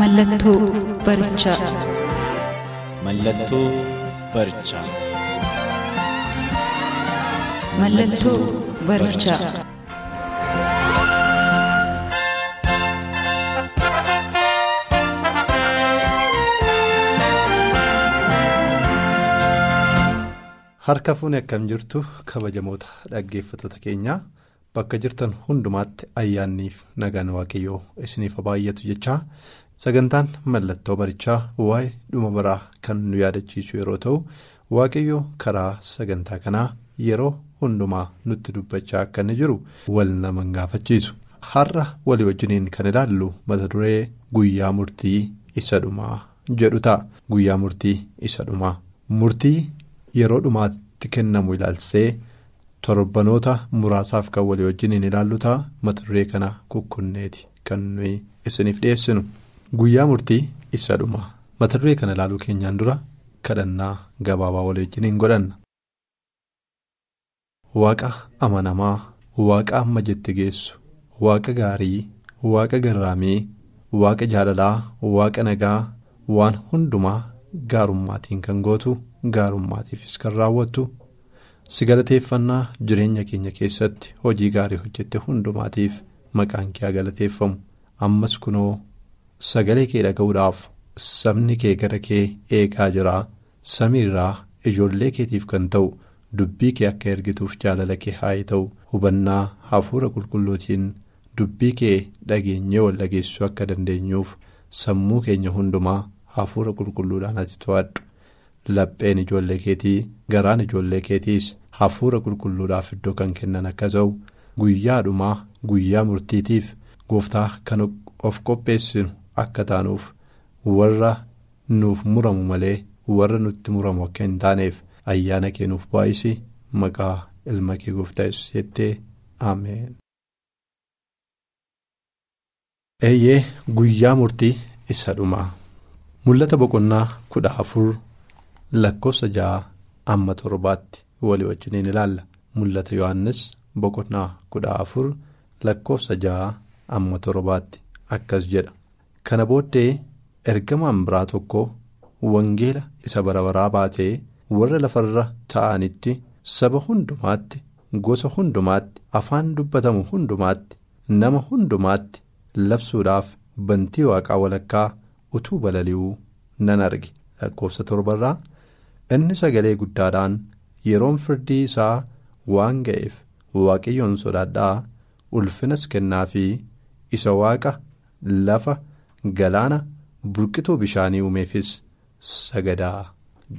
Mallattoo barichaa. Mallattoo barichaa. Mallattoo barichaa. Harka fuuni akkam jirtu kabajamoota dhaggeeffattoota keenyaa bakka jirtan hundumaatti ayyaanniif nagaan waaqayyoo isiniif baay'atu jechaa sagantaan mallattoo barichaa waa'ee dhuma baraa kan nu yaadachiisu yeroo ta'u waaqayyoo karaa sagantaa kanaa yeroo hundumaa nutti dubbachaa akka inni jiru wal nama gaafachiisu. Har'a walii wajjiniin kan ilaallu mata duree guyyaa murtii isa dhumaa jedhu ta'a. Guyyaa murtii isa dhumaa. Murtii. yeroo dhumaatti kennamu ilaalchisee torbanoota muraasaaf kan walii wajjiniin ilaallu ta'a. Mata duree kana kukkunneeti kan nuyi isiniif dhiyeessinu guyyaa murtii isa dhumaa mata duree kana ilaaluu keenyaan dura kadhannaa gabaabaa walii wajjiniin godhanna. waaqa amanamaa waaqa amma jette geessu waaqa gaarii waaqa garraamii waaqa jaalalaa waaqa nagaa waan hundumaa gaarummaatiin kan gootu. gaarummaatiifis kan raawwattu si galateeffannaa jireenya keenya keessatti hojii gaarii hojjette hundumaatiif maqaan kee galateeffamu ammas kunoo sagalee kee dhaga'uudhaaf sabni kee gara kee eegaa jira samiirraa ijoollee keetiif kan ta'u dubbii kee akka ergituuf jaalala kee haa ta'u hubannaa hafuura qulqulluutiin dubbii kee dhageenyee wal dhageessuu akka dandeenyuuf sammuu keenya hundumaa hafuura qulqulluudhaan ati to'adhu. Lapheen ijoollee keetii garaan ijoollee keetiis hafuura qulqulluudhaaf iddoo kan kennan akka ta'u guyyaa dhumaa guyyaa murtiitiif gooftaa kan of qopheessinu akka taanuuf warra nuuf muramu malee warra nutti muramu akka hin taaneef ayyaana kee nuuf baay'isi maqaa ilma kee gooftaa jettee ameen. Eeyyee guyyaa murtii isa dhumaa mul'ata boqonnaa kudha afur. lakkoofsa ja'a amma torbaatti walii wajjiniin ilaalla mul'ata yohannis boqonnaa kudha afur lakkoofsa ja'a amma torbaatti akkas jedha kana booddee ergamaan biraa tokko wangeela isa bara baraa baatee warra lafarra ta'anitti saba hundumaatti gosa hundumaatti afaan dubbatamu hundumaatti nama hundumaatti labsuudhaaf bantii waaqaa walakkaa utuu balali'uu nan arge lakkoofsa torbarraa. inni sagalee guddaadhaan yeroon firdii isaa waan ga'eef waaqayyoon sodaadhaa ulfinas kennaa fi isa waaqa lafa galaana burqituu bishaanii uumeefis sagadaa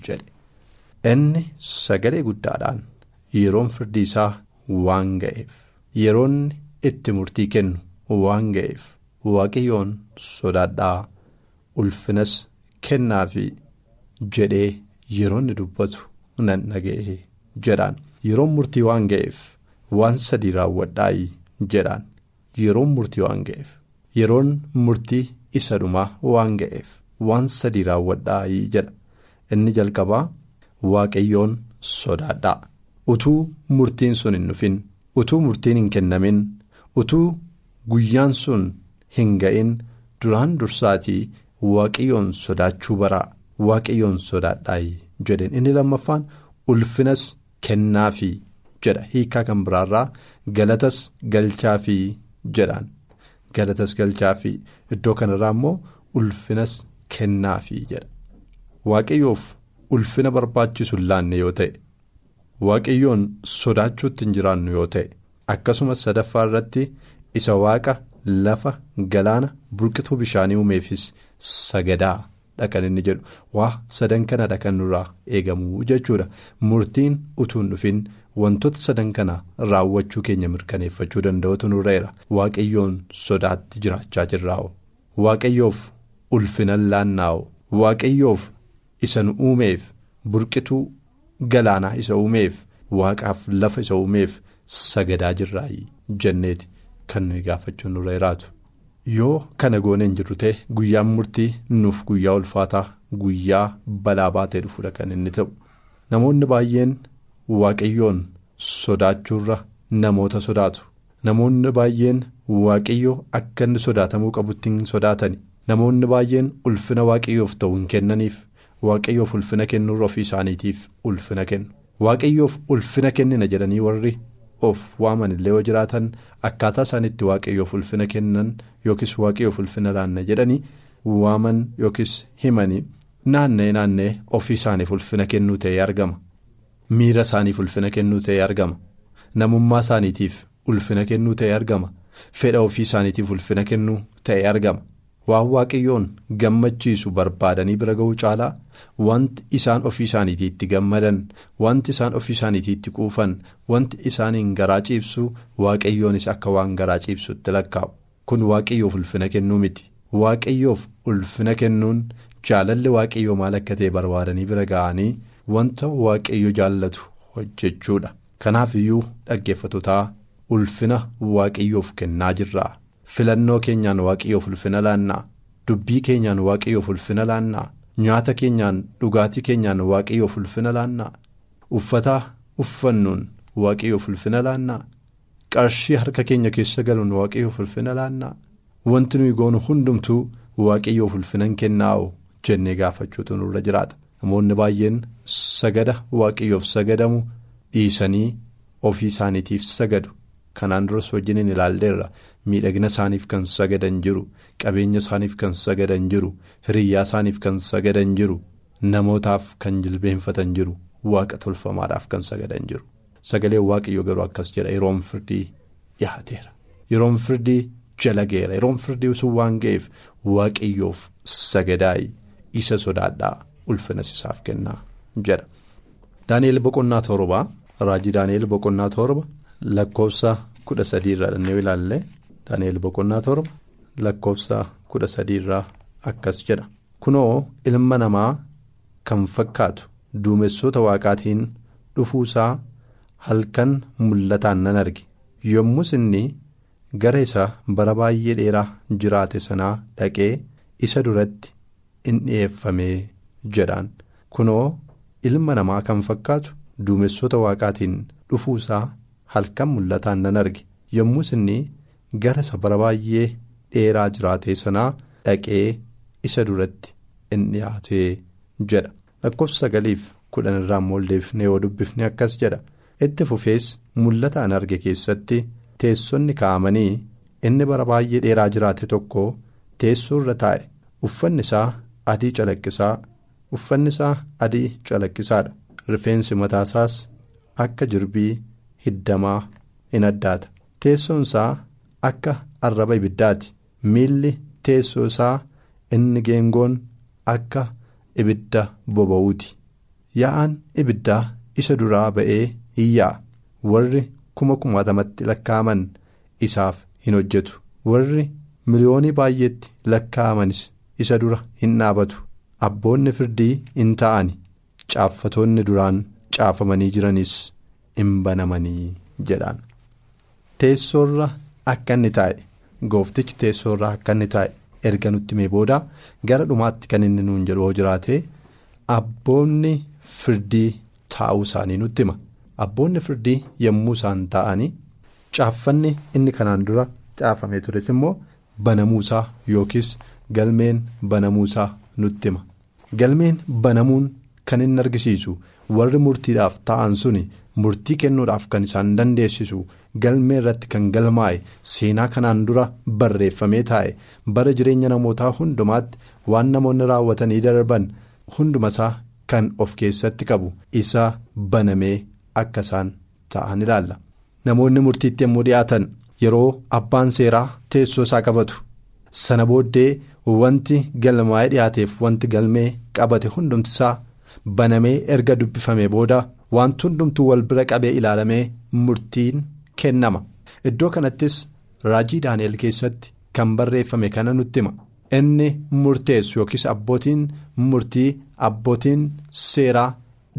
jedhe inni sagalee guddaadhaan yeroon firdii isaa waan ga'eef yeroonni itti murtii kennu waan ga'eef waaqayyoon sodaadhaa ulfinas kennaa fi jedhee. yeroonni dubbatu nan dhaga'e jedhaan yeroon murtii waan ga'eef waan sadii raawwadhaayi jedhaan yeroon murtii waan ga'eef yeroon murtii isa dhumaa waan ga'eef waan sadii raawwadhaayi jedha. Inni jalqabaa waaqayyoon sodaadhaa. Utuu murtiin sun hin dhufin utuu murtiin hin kennamin utuu guyyaan sun hin ga'in duraan dursaatii waaqayyoon sodaachuu baraa. waaqayyoon sodaadhaayi jedheen. Inni lammaffaan ulfinas kennaafi jedha. Hiikaa kan biraarraa galatas galchaafi jedhaan galatas galchaafi iddoo kanarraa immoo ulfinas kennaafi jedha waaqayyoof ulfina barbaachisu hin laanne yoo ta'e waaqayyoon sodaachuutti hin jiraannu yoo ta'e akkasumas sadaffaa irratti isa waaqa lafa galaana burqituu bishaanii uumeefis sagadaa. kan inni jedhu waa sadan kanadha kan nurraa eegamu jechuudha murtiin utuun dhufin wantoota sadan kana raawwachuu keenya mirkaneeffachuu danda'utu nurreera. Waaqayyoon sodaatti jiraachaa jirraa'u. Waaqayyoof ulfinan laannaa'u waaqayyoof isa nu uumeef burqituu galaanaa isa uumeef waaqaaf lafa isa uumeef sagadaa jirraayi jenneeti. Kan nuyi gaafachuun nurreeraatu. yoo kana gooneen jirru ta'e guyyaan murtii nuuf guyyaa ulfaataa guyyaa balaa baatee dhufuudha kan inni ta'u. Namoonni baay'een waaqayyoon sodaachuurra namoota sodaatu. Namoonni baay'een waaqayyoo akka inni sodaatamuu qabutti hin sodaatani. Namoonni baay'een ulfina waaqayyoof ta'u hin kennaniif. Waaqayyoof ulfina kennuurra ofii isaaniitiif ulfina kennu. Waaqayyoof ulfina kennina jedhanii warri. of waaman illee yoo jiraatan akkaataa isaanitti waaqayyoof ulfina kennan yookiis waaqayyoof ulfina laanna jedhanii waaman yookiis himanii naanna'ee naanna'ee ofii isaaniif ulfina kennuu ta'ee argama miira isaaniif ulfina kennuu ta'ee argama. Namummaa isaaniitiif ulfina kennuu ta'ee argama. Fedha ofii isaaniitiif ulfina kennuu ta'ee argama. Waan waaqayyoon gammachiisu barbaadanii bira ga'uu caalaa? Wanti isaan ofii isaaniitiitti gammadan wanti isaan ofii isaaniitiitti quufan wanti isaaniin garaa ciibsu waaqayyoonis akka waan garaa ciibsutti lakkaa'u. Kun waaqayyoof ulfina kennuu miti. Waaqayyoof ulfina kennuun jaalalli waaqayyoo maal akka ta'e barbaadanii bira ga'anii wanta waaqayyo jaallatu hojjechuudha. Kanaaf iyyuu dhaggeeffatotaa ulfina waaqayyoof kennaa jirra. filannoo keenyaan waaqayyoof ulfina laannaa. Dubbii keenyaan waaqayyoof ulfina laannaa. Nyaata keenyaan dhugaatii keenyaan waaqayyoof ulfina laannaa. Uffata uffannuun waaqayyoof ulfina laannaa. Qarshii harka keenya keessa galuun waaqayyoof ulfina laannaa. Wanti nuyi goonu hundumtuu waaqayyoof ulfinan kennaa'u jennee gaafachuutu nurra jiraata namoonni baay'een sagada waaqayyoof sagadamu dhiisanii ofii isaaniitiif sagadu. kanaan duras wajjiniin ilaalleerra miidhagina isaaniif kan sagadan jiru qabeenya isaaniif kan sagadan jiru hiriyyaa isaaniif kan sagadan jiru namootaaf kan jilbeenfatan jiru waaqa tolfamaadhaaf kan sagadan jiru. Sagaleen waaqayyo garuu akkas jedha yeroon firdii dhiyaateera yeroon firdii jala ga'eera yeroon firdii sun waan ga'eef waaqayyoof sagadaayi isa sodaadhaa ulfina isaaf kennaa jedha daani'eel boqonnaa torbaa raajii daani'eel boqonnaa torba. lakkoofsa kudha sadii irraa dhannee ilaalle daani'eel boqonnaa torba lakkoofsa kudha sadii irraa akkas jedha kunoo ilma namaa kan fakkaatu duumessoota waaqaatiin dhufuusaa halkan mul'ataan nan arge yommus inni gara isa bara baay'ee dheeraa jiraate sanaa dhaqee isa duratti in dhi'eeffamee jedhaan kunoo ilma namaa kan fakkaatu duumessoota waaqaatiin dhufuusaa. halkan mul'ataan nan arge. Yommus inni gara isa bara baay'ee dheeraa jiraate sanaa dhaqee isa duratti in dhiyaatee jedha. Lakkoofsa sagaliif kudhan irraa immoo deebifnee yoo dubbifne akkas jedha. Itti fufees mul'ataan arge keessatti teessonni kaa'amanii inni bara baay'ee dheeraa jiraate tokko teessoo irra taa'e. Uffanni isaa adii calaqqisaa uffanni isaa adii calaqqisaadha rifeensi mataasaas akka jirbii. hiddamaa in addaata. Teessoon isaa akka arraba ibiddaati miilli teessoo isaa inni geengoon akka ibidda boba'uuti yaa'aan ibiddaa isa duraa ba'ee in yaa'a warri kuma kumaatamatti lakkaa'aman isaaf hin hojjetu. Warri miliyoonii baay'eetti lakkaa'amanis isa dura hin dhaabatu abboonni firdii in ta'ani. Caaffatoonni duraan caafamanii jiranis. in banamanii jedhaan teessoorra akka inni taa'e gooftichi teessoorra akka inni taa'e erga nutti mee booda gara dhumaatti kan inni nuun jedhu yoo jiraate abboonni firdii taa'uu isaanii nutti hima. Abboonni firdii yommuu isaan taa'anii caaffanni inni kanaan dura caafamee tures immoo banamuusaa yookiis galmeen banamuusaa nutti hima galmeen banamuun kan inni argisiisu warri murtiidhaaf ta'an suni. murtii kennuudhaaf kan isaan dandeessisu. Galmee irratti kan galmaa'e seenaa kanaan dura barreeffamee taa'e. Bara jireenya namootaa hundumaatti waan namoonni raawwatanii darban hundumasaa kan of keessatti qabu. Isa banamee akka isaan ta'an ilaalla. namoonni murtiitti yommuu dhiyaatan. Yeroo abbaan seeraa teessoo isaa qabatu sana booddee wanti galmaa'ee dhiyaateef wanti galmee qabate hundumtisaa banamee erga dubbifamee booda wanti hundumtuu wal bira qabee ilaalamee murtiin kennama. Iddoo kanattis raajii daani'el keessatti kan barreeffame kana nutti hima. Inni murteessu yookiis abbootiin murtii abbootiin seeraa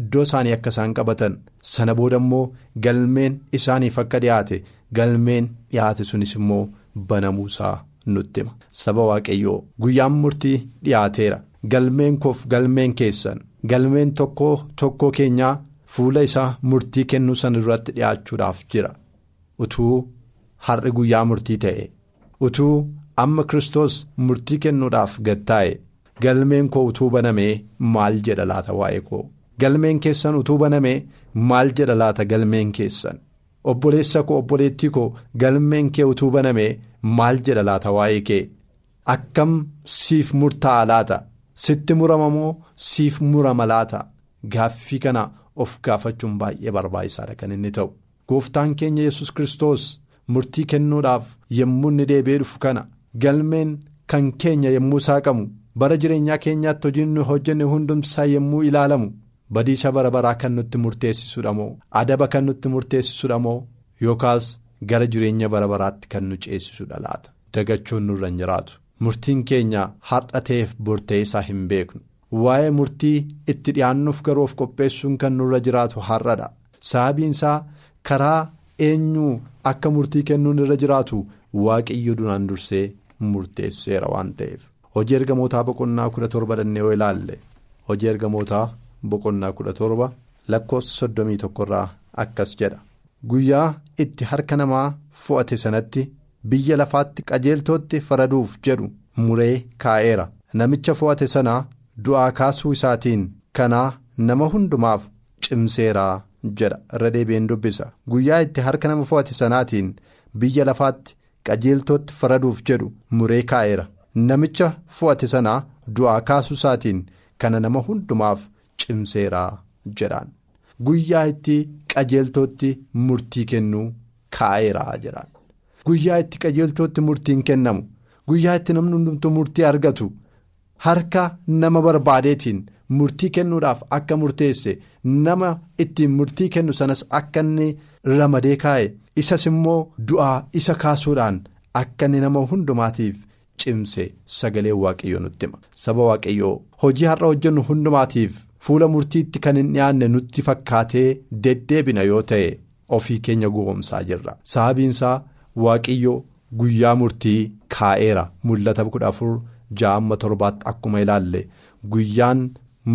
iddoo isaanii akka isaan qabatan sana booda immoo galmeen isaaniif akka dhiyaate galmeen dhiyaate sunis immoo banamuusaa nutti hima. Saba waaqayyoo guyyaan murtii dhiyaateera galmeen koof galmeen keessan galmeen tokko tokkoo keenyaa fuula isaa murtii kennuu san irratti dhiyaachuudhaaf jira. Utuu har'i guyyaa murtii ta'e utuu amma kristos murtii kennuudhaaf gad taa'e galmeen koo utuu banamee maal jedha laata waa'ee koo? Galmeen keessan utuu banamee maal jedha laata galmeen keessan obboleessa koo obboleettii koo galmeen kee utuu banamee maal jedha laata waa'ee kee? Akkam siif murtaa'a laata? Sitti murama moo siif murama laata? Gaaffii kana of gaafachuun baay'ee barbaachisaadha kan inni ta'u. Gooftaan keenya yesus kristos murtii kennuudhaaf yommuu inni deebi'ee dhufu kana galmeen kan keenya yommuu saaqamu bara jireenyaa keenyaatti hojiin hojjenne hundumtisaa yommuu ilaalamu badiisa bara baraa kan nutti murteessisudha moo adaba kan nutti murteessisudha moo yookaas gara jireenya bara baraatti kan nu ceessisudha laata? Dagachuun nurra hin jiraatu. Murtiin keenya har'a ta'eef bortee isaa hin beeknu. Waa'ee murtii itti dhi'aannuuf garuu of qopheessuun kan nurra jiraatu har'adha. Sababiin isaa karaa eenyuu akka murtii kennuun irra jiraatu waaqayyo duraan dursee murteesseera waan ta'eef. Hojii ergamootaa boqonnaa kudha torba dhannee yoo ilaalle. Hojii ergamootaa boqonnaa kudha torba lakkoofsa soddomii tokkorraa akkas jedha. Guyyaa itti harka namaa fo'ate sanatti biyya lafaatti qajeeltootti faraduuf jedhu muree kaa'eera. Namicha fo'ate sana du'aa kaasuu isaatiin kanaa nama hundumaaf cimseeraa jedha. Irra dubbisa. Guyyaa itti harka nama fo'ate sanaatiin biyya lafaatti qajeeltootti faraduuf jedhu muree kaa'eera. Namicha fo'ate sanaa du'aa kaasuu isaatiin kana nama hundumaaf cimseeraa jedhaan. Guyyaa itti qajeeltootti murtii kennuu kaa'eeraa jedhaan. Guyyaa itti qajeeltootti murtiin kennamu guyyaa itti namni hundumtuu murtii argatu harka nama barbaadeetiin murtii kennuudhaaf akka murteesse nama ittiin murtii kennu sanas akka inni ramadee kaa'e isas immoo du'aa isa kaasuudhaan akka inni nama hundumaatiif cimse sagalee waaqayyoo nutti hima. Saba waaqayyoo hojii har'a hojjennu hundumaatiif fuula murtiitti kan hin dhiyaanne nutti fakkaatee deddeebina yoo ta'e ofii keenya gowwomsaa jirra. Sababiinsaa waaqayyoo guyyaa murtii kaa'eera. Mul'ata kudha afur ja'amma torbaatti akkuma ilaalle. Guyyaan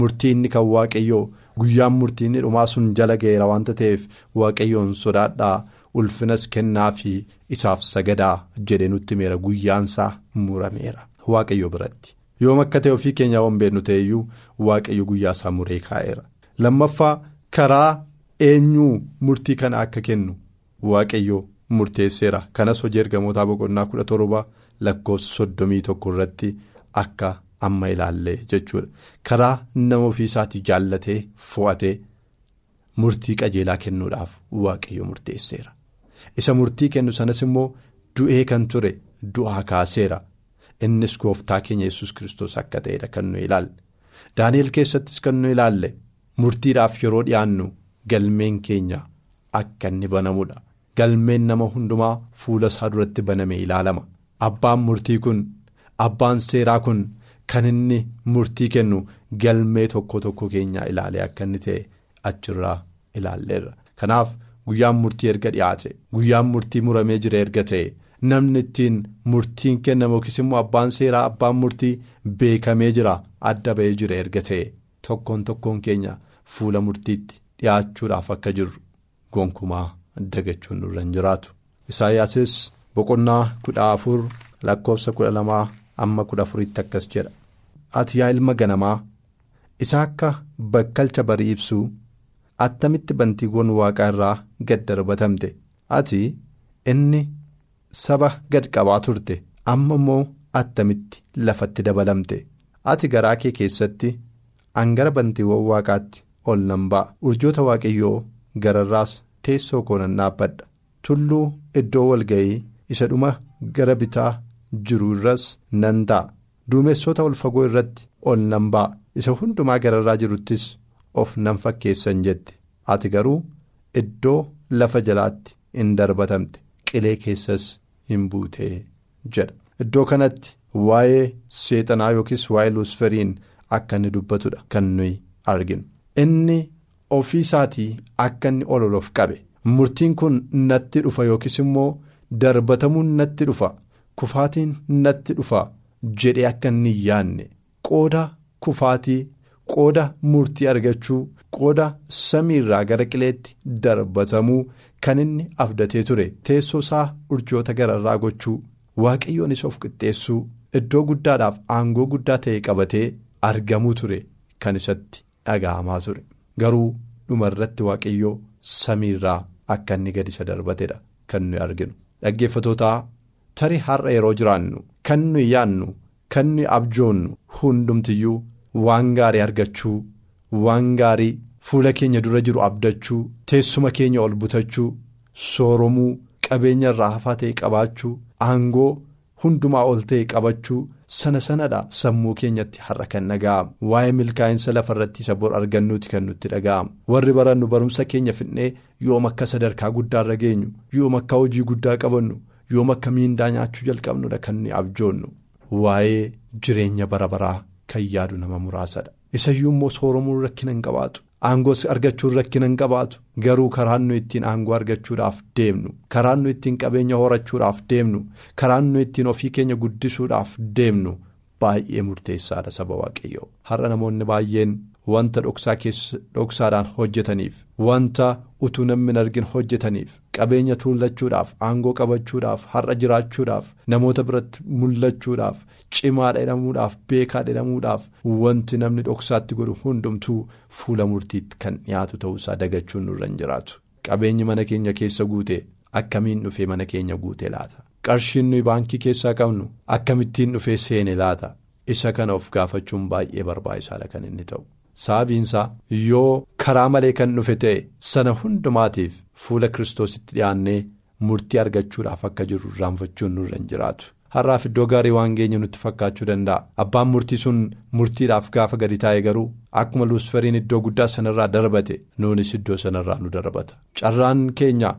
murtii inni kan waaqayyoo guyyaan murtii inni dhumaa sun jala ga'eera waanta ta'eef waaqayyoon sodaadhaa ulfinas kennaa fi isaaf sagadaa jedhe nutti meera. Guyyaansaa murameera. Waaqayyo biratti yoom akka ta'e ofii keenyaa waan beeknu ta'eyyuu waaqayyo guyyaasaa muree kaa'eera. Lammaffaa karaa eenyuu murtii kana akka kennu waaqayyo murteesseera. Kanas hojii ergamootaa boqonnaa kudha torba lakkoofsa soddomii tokko irratti akka amma ilaalle jechuudha. Karaa nama ofii isaatii jaallatee fo'atee murtii qajeelaa kennuudhaaf waaqayyo murteesseera. Isa murtii kennu sanas immoo du'ee kan ture du'aa kaaseera innis gooftaa keenya yesus kristos akka ta'edha kan nu ilaalle daani'el keessattis kan nu ilaalle. Murtiidhaaf yeroo dhi'aannu galmeen keenya akka inni banamudha galmeen nama hundumaa fuula isaa duratti baname ilaalama. Abbaan murtii kun abbaan seeraa kun kan inni murtii kennu galmee tokko tokko keenyaa ilaalee akka inni ta'e achirraa ilaalleerra. Kanaaf guyyaan murtii erga dhiyaate guyyaan murtii muramee jira erga ta'e namni ittiin murtiin kennamu yookiis immoo abbaan seeraa abbaan murtii beekamee jira adda ba'ee jira erga ta'e. Tokkoon tokkoon keenya fuula murtiitti dhiyaachuudhaaf akka jirru gonkumaa dagachuun nurra hin jiraatu. Isaayyaasis boqonnaa kudha afur lakkoofsa kudha lamaa amma kudha afuritti akkas jedha. Ati yaa ilma ganamaa isa akka bakkalcha barii ibsuu attamitti bantiiwwan waaqaa irraa gad darbatamte ati inni saba gad qabaa turte. Amma immoo attamitti lafatti dabalamte. Ati garaa kee keessatti hangara bantiiwwan waaqaatti ol nan ba'a. Urjoota waaqayyoo gararraas teessoo koo nan dhaabbadha. Tulluu iddoo walga'ii isa dhuma gara bitaa jiru irras nan ta'a. Duumessoota ol fagoo irratti ol nan ba'a. Isa hundumaa gararraa jiruttis of nan fakkeessan jette. Ati garuu iddoo lafa jalaatti hin darbatamte qilee keessas hin buutee jedha iddoo kanatti waa'ee seexanaa yookiis waa'ee luusferiin akka inni dubbatudha kan nuyi arginu. Inni ofii isaatii akka inni ol of qabe. Murtiin kun natti dhufa yookiis immoo darbatamuun natti dhufa kufaatiin natti dhufa jedhee akka inni yaanne. Qooda kufaatii qooda murtii argachuu qooda samiirraa gara qileetti darbatamuu kan inni abdatee ture teessoo isaa urjoota gararraa gochuu waaqayyoonis of qixxeessuu iddoo guddaadhaaf aangoo guddaa ta'e qabatee argamuu ture kan isatti dhaga'amaa ture. Garuu dhumarratti waaqayyoo samiirraa akka inni gadi isa darbatedha kan nuyi arginu. Dhaggeeffatootaa tarii har'a yeroo jiraannu kan nuyi yaannu kan nuyi abjoonnu hundumtiyyuu waan gaarii argachuu waan gaarii fuula keenya dura jiru abdachuu teessuma keenya ol butachuu sooromuu qabeenya irraa hafaa ta'e qabaachuu aangoo hundumaa ol ta'e qabachuu sana sanadha sammuu keenyatti har'a kan dhaga'amu. Waa'ee milkaa'insa lafa irratti isa bor argannuuti kan nutti dhaga'amu. Warri barannu barumsa keenya fidnee yoom akka sadarkaa guddaa irra geenyu yoom akka hojii guddaa qabannu yoom akka miindaa nyaachuu jalqabnudha kan nuyi abjoonnu. Waa'ee jireenya bara baraa kan yaadu nama muraasadha. Isayyuu immoo sooromuun rakkina hin qabaatu aangoos argachuun rakkina hin qabaatu. Garuu karaan nu ittiin aangoo argachuudhaaf deemnu karaan nu ittiin qabeenya horachuudhaaf deemnu karaan nu ittiin ofii keenya guddisuudhaaf deemnu baay'ee murteessaadha saba waaqayyoo. Har'a namoonni baay'een wanta dhoksaadhaan hojjetaniif wanta utuu namni argin hojjetaniif qabeenya tuullachuudhaaf aangoo qabachuudhaaf har'a jiraachuudhaaf namoota biratti mul'achuudhaaf cimaadha jedhamuudhaaf beekaadha jedhamuudhaaf wanti namni dhoksaatti godhu hundumtuu fuula murtiitti kan dhiyaatu ta'uusaa dagachuun nurra hin jiraatu. Qabeenyi mana keenya keessa guute akkamiin dhufee mana keenya guute laata? Qarshiin nuyi baankii keessaa qabnu akkamittiin dhufee seene laata? Isa kana of gaafachuun baay'ee barbaachisaadha kan inni ta'u. Sababiinsaa yoo karaa malee kan dhufe ta'e sana hundumaatiif fuula kiristoositti dhiyaannee murtii argachuudhaaf akka jirru irraanfachuun nurra hin jiraatu. Har'aaf iddoo gaarii waan geenye nutti fakkaachuu danda'a. Abbaan murtii sun murtiidhaaf gaafa gadi taa'e garuu akkuma luusferiin iddoo guddaa sanarraa darbate nuunis iddoo sanarraa nu darbata. Carraan keenya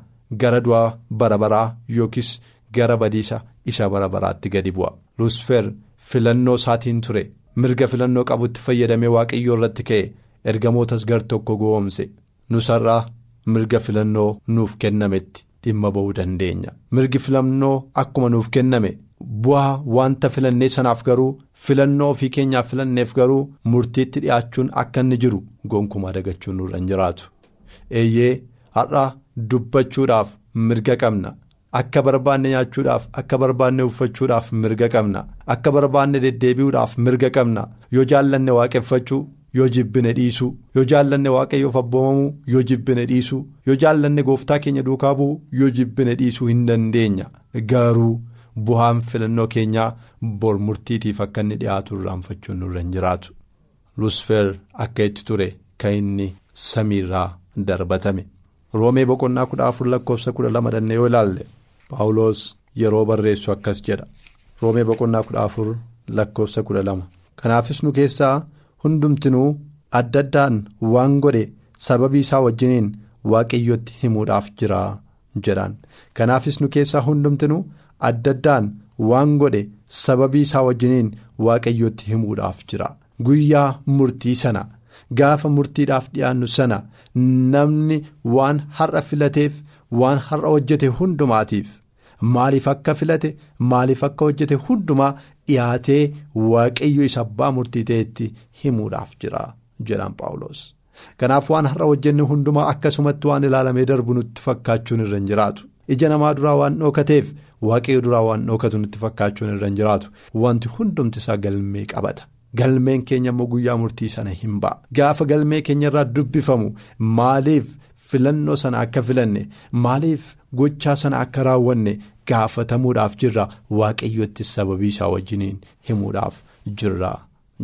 gara du'aa bara baraa yookiis gara badiisa isa bara baraatti gadi bu'a. Luusfer filannoo isaatiin ture. Mirga filannoo qabutti fayyadamee waaqayyoo irratti ka'e. Ergamootas gar tokko goomse. Nusarraa mirga filannoo nuuf kennametti dhimma ba'uu dandeenya. Mirgi filannoo akkuma nuuf kenname bu'aa wanta filannee sanaaf garuu filannoo ofii keenyaaf filanneef garuu murtiitti dhi'aachuun akka inni jiru gonkumaa dagachuun nurra hin jiraatu. Eeyyee har'a dubbachuudhaaf mirga qabna. Akka barbaanne nyaachuudhaaf akka barbaanne uffachuudhaaf mirga qabna. Akka barbaanne deddeebi'uudhaaf mirga qabna. Yoo jaallanne waaqeffachuu yoo jibbine dhiisuu yoo jaallanne waaqayyoof abboomamuu yoo jibbine dhiisuu yoo jaallanne gooftaa keenya duukaa bu'uu yoo jibbine dhiisuu hin dandeenya garuu bu'aan filannoo keenyaa bor murtiitiif akka inni dhiyaatu irraanfachuun nurra hin jiraatu. Lusfer akka itti ture kan inni samiirraa darbatame. Roomee boqonnaa kudha afur lakkoofsa kudha lama dannee yoo ilaalle. Paawuloos yeroo barreessu akkas jedha. Roomee boqonnaa kudha afur lakkoofsa kudha lama. Kanaafis nu keessaa hundumtinuu adda addaan waan godhe sababii isaa wajjiniin waaqayyotti himuudhaaf jira jedhaan kanaafis nu keessaa hundumtinuu adda addaan waan godhe sababii isaa wajjiniin waaqayyotti himuudhaaf jira guyyaa murtii sana gaafa murtiidhaaf dhiyaannu sana namni waan har'a filateef. Waan har'a hojjete hundumaatiif. Maaliif akka filate maaliif akka hojjete hundumaa dhiyaatee waaqayyo isa abbaa murtii ta'etti himuudhaaf jira jedhaan paawuloos kanaaf waan har'a hojjenne hundumaa akkasumatti waan ilaalamee darbu nutti fakkaachuun irra hin jiraatu. Ija namaa duraa waan dhookateef waaqayyo duraa waan dhookatu nutti fakkaachuun irra hin jiraatu. Wanti hundumti isaa galmee qabata. galmeen keenya immoo guyyaa murtii sana hin ba'a. Gaafa galmee keenya irraa dubbifamu maaliif filannoo sana akka filanne maaliif gochaa sana akka raawwanne gaafatamuudhaaf jirra? Waaqayyotti sababii isaa wajjiniin himuudhaaf jirra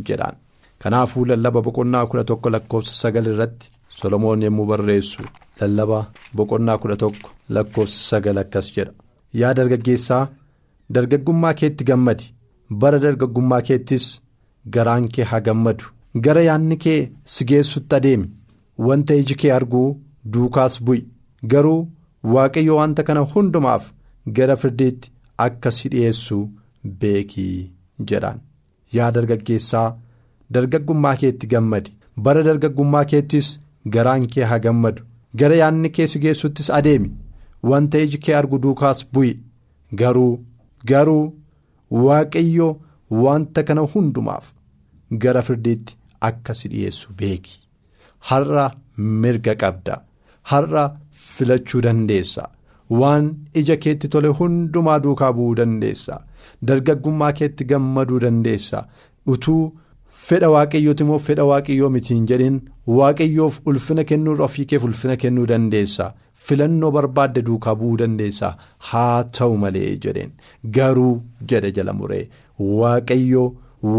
jedhaan. Kanaafuu lallaba boqonnaa kudha tokko lakkoofsa sagal irratti solomoon yommuu barreessu lallaba boqonnaa kudha tokko lakkoofsa sagal akkas jedha. Yaa dargaggeessaa dargaggummaa keetti gammadi. Bara dargaggummaa keettis garaan kee haa gammadu. Gara yaadni kee si geessutti adeemi. Wanta iji kee arguu duukaas bu'i. Garuu waaqayyo wanta kana hundumaaf gara firdiitti akka si dhi'eessu beekii jedhaan. Yaa dargaggeessaa dargaggummaa keetti gammadi. Bara dargaggummaa keettis garaan kee haa gammadu. Gara yaadni kee si geessuttis adeemi. Wanta iji kee argu duukaas bu'i. Garuu garuu waaqayyo wanta kana hundumaaf gara firdiitti akka si dhi'eessu beeki har'a mirga qabda har'a filachuu dandeessa. Waan ija keetti tole hundumaa duukaa bu'uu dandeessa. Dargaggummaa keetti gammaduu dandeessa. Utuu fedha waaqayyooti immoo fedha waaqayyoo mitiin jedhin waaqayyoof ulfina kennuu ofii keef ulfina kennuu dandeessa. Filannoo barbaadde duukaa bu'uu dandeessa. Haa ta'u malee jedheen. Garuu jedhe jala muree. Waaqayyoo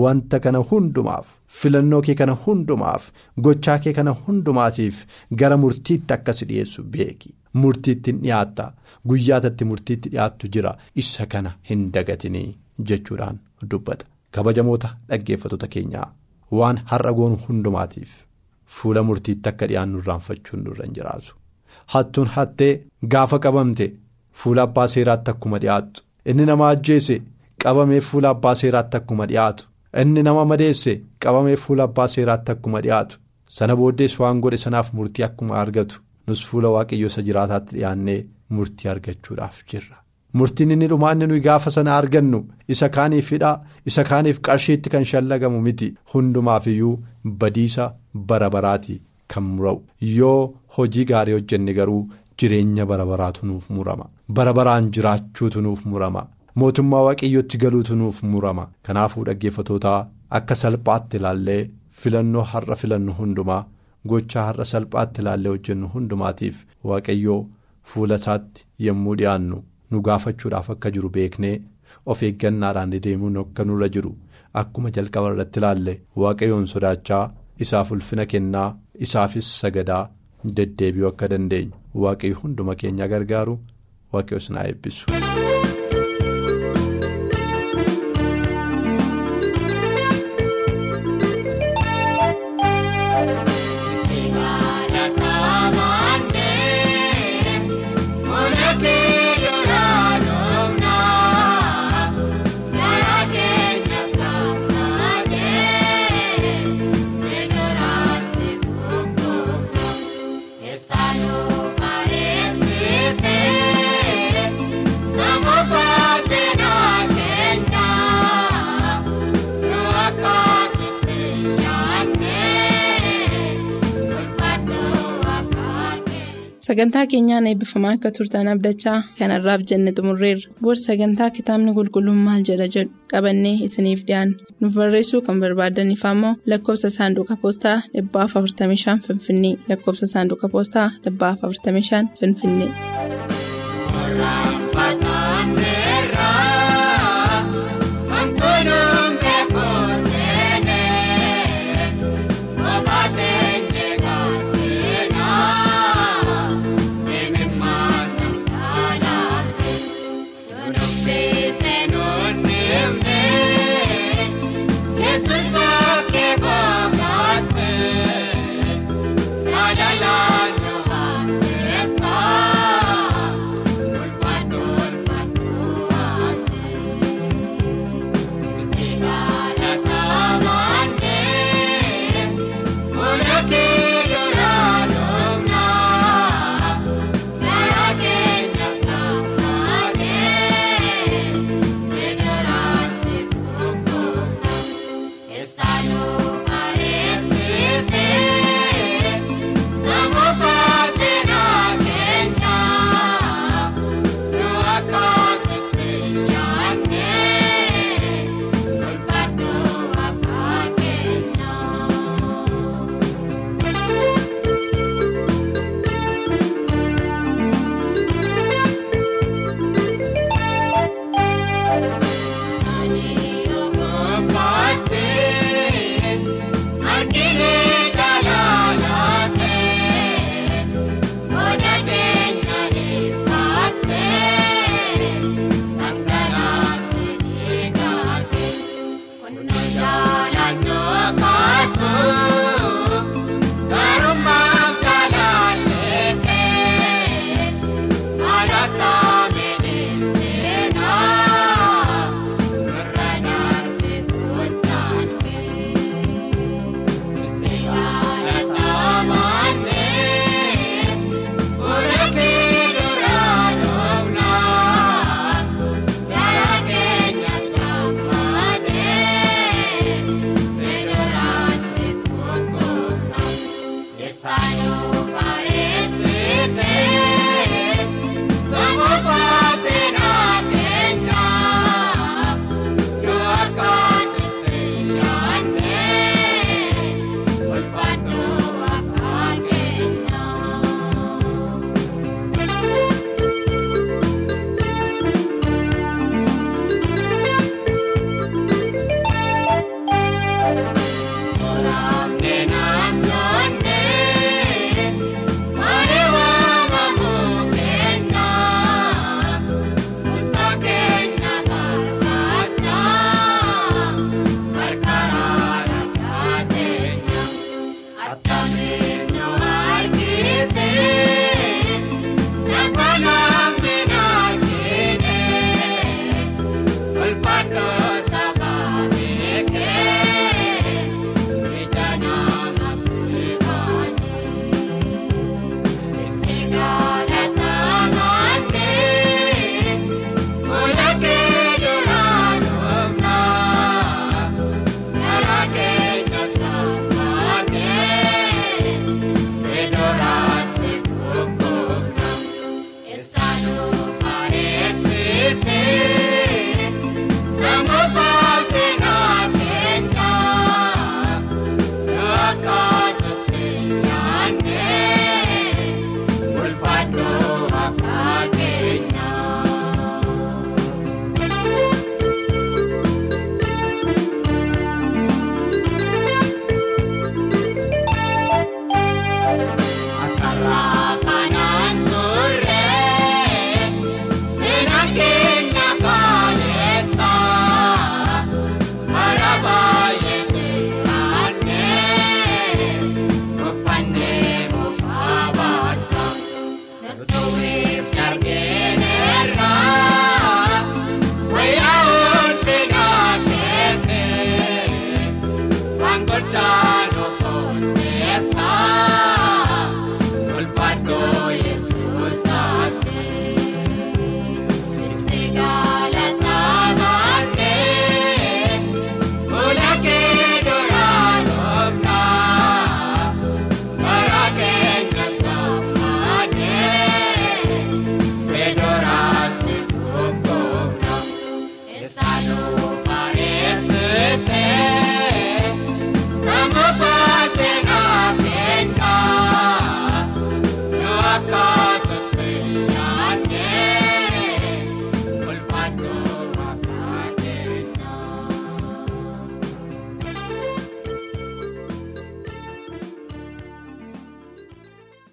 wanta kana hundumaaf filannoo kee kana hundumaaf gochaa kee kana hundumaatiif gara murtiitti akka si dhiyeessu beeki. Murtiitti hin dhiyaatta guyyaatatti murtiitti dhiyaattu jira. Isa kana hin dagatinii jechuudhaan dubbata. kabajamoota dhaggeeffattoota keenyaa waan har'a goonu hundumaatiif fuula murtiitti akka dhiyaannu irraanfachuun nurra hin jiraatu hattuun hattee gaafa qabamte fuula abbaa seeraatti akkuma dhiyaattu. Inni nama ajjeese qabamee fuula abbaa seeraatti akkuma dhiyaatu inni nama madeesse qabamee fuula abbaa seeraatti akkuma dhiyaatu sana booddees waan godhe sanaaf murtii akkuma argatu nus fuula waaqayyo isa jiraataatti dhiyaannee murtii argachuudhaaf jirra. murtiin inni dhumaa inni nuyi gaafa sana argannu isa kaaniif hidhaa isa kaaniif qarshiitti kan shallagamu miti. Hundumaaf iyyuu badiisa bara baraati kan mura'u. Yoo hojii gaarii hojjenne garuu jireenya bara baraatu nuuf murama. Bara baraan jiraachuutu nuuf murama mootummaa waaqayyootti galuutu nuuf murama kanaafuu dhaggeeffatootaa akka salphaatti ilaallee filannoo har'a filannu hundumaa gochaa har'a salphaatti ilaallee hojjennu hundumaatiif waaqayyoo fuula isaatti yommuu dhiyaannu. nu gaafachuudhaaf akka jiru beeknee of eeggannaadhaan deemuun akka nurra jiru akkuma jalqaba irratti ilaalle waaqayyoon sodaachaa isaaf ulfina kennaa isaafis sagadaa deddeebi'uu akka dandeenyu waaqayyo hunduma keenya gargaaru waaqayyo sinaa eebbisu. Sagantaa keenyaan eebbifamaa akka turtan abdachaa kanarraaf jenne xumurreerra. Booda sagantaa kitaabni qulqulluun maal jedha jedhu? Qabannee isiniif dhiyaanna nuuf barreessuu kan barbaadaniif ammoo lakkoofsa saanduqa poostaa 45 finfinnee. Lakkoofsa saanduqa poostaa 45 finfinnee.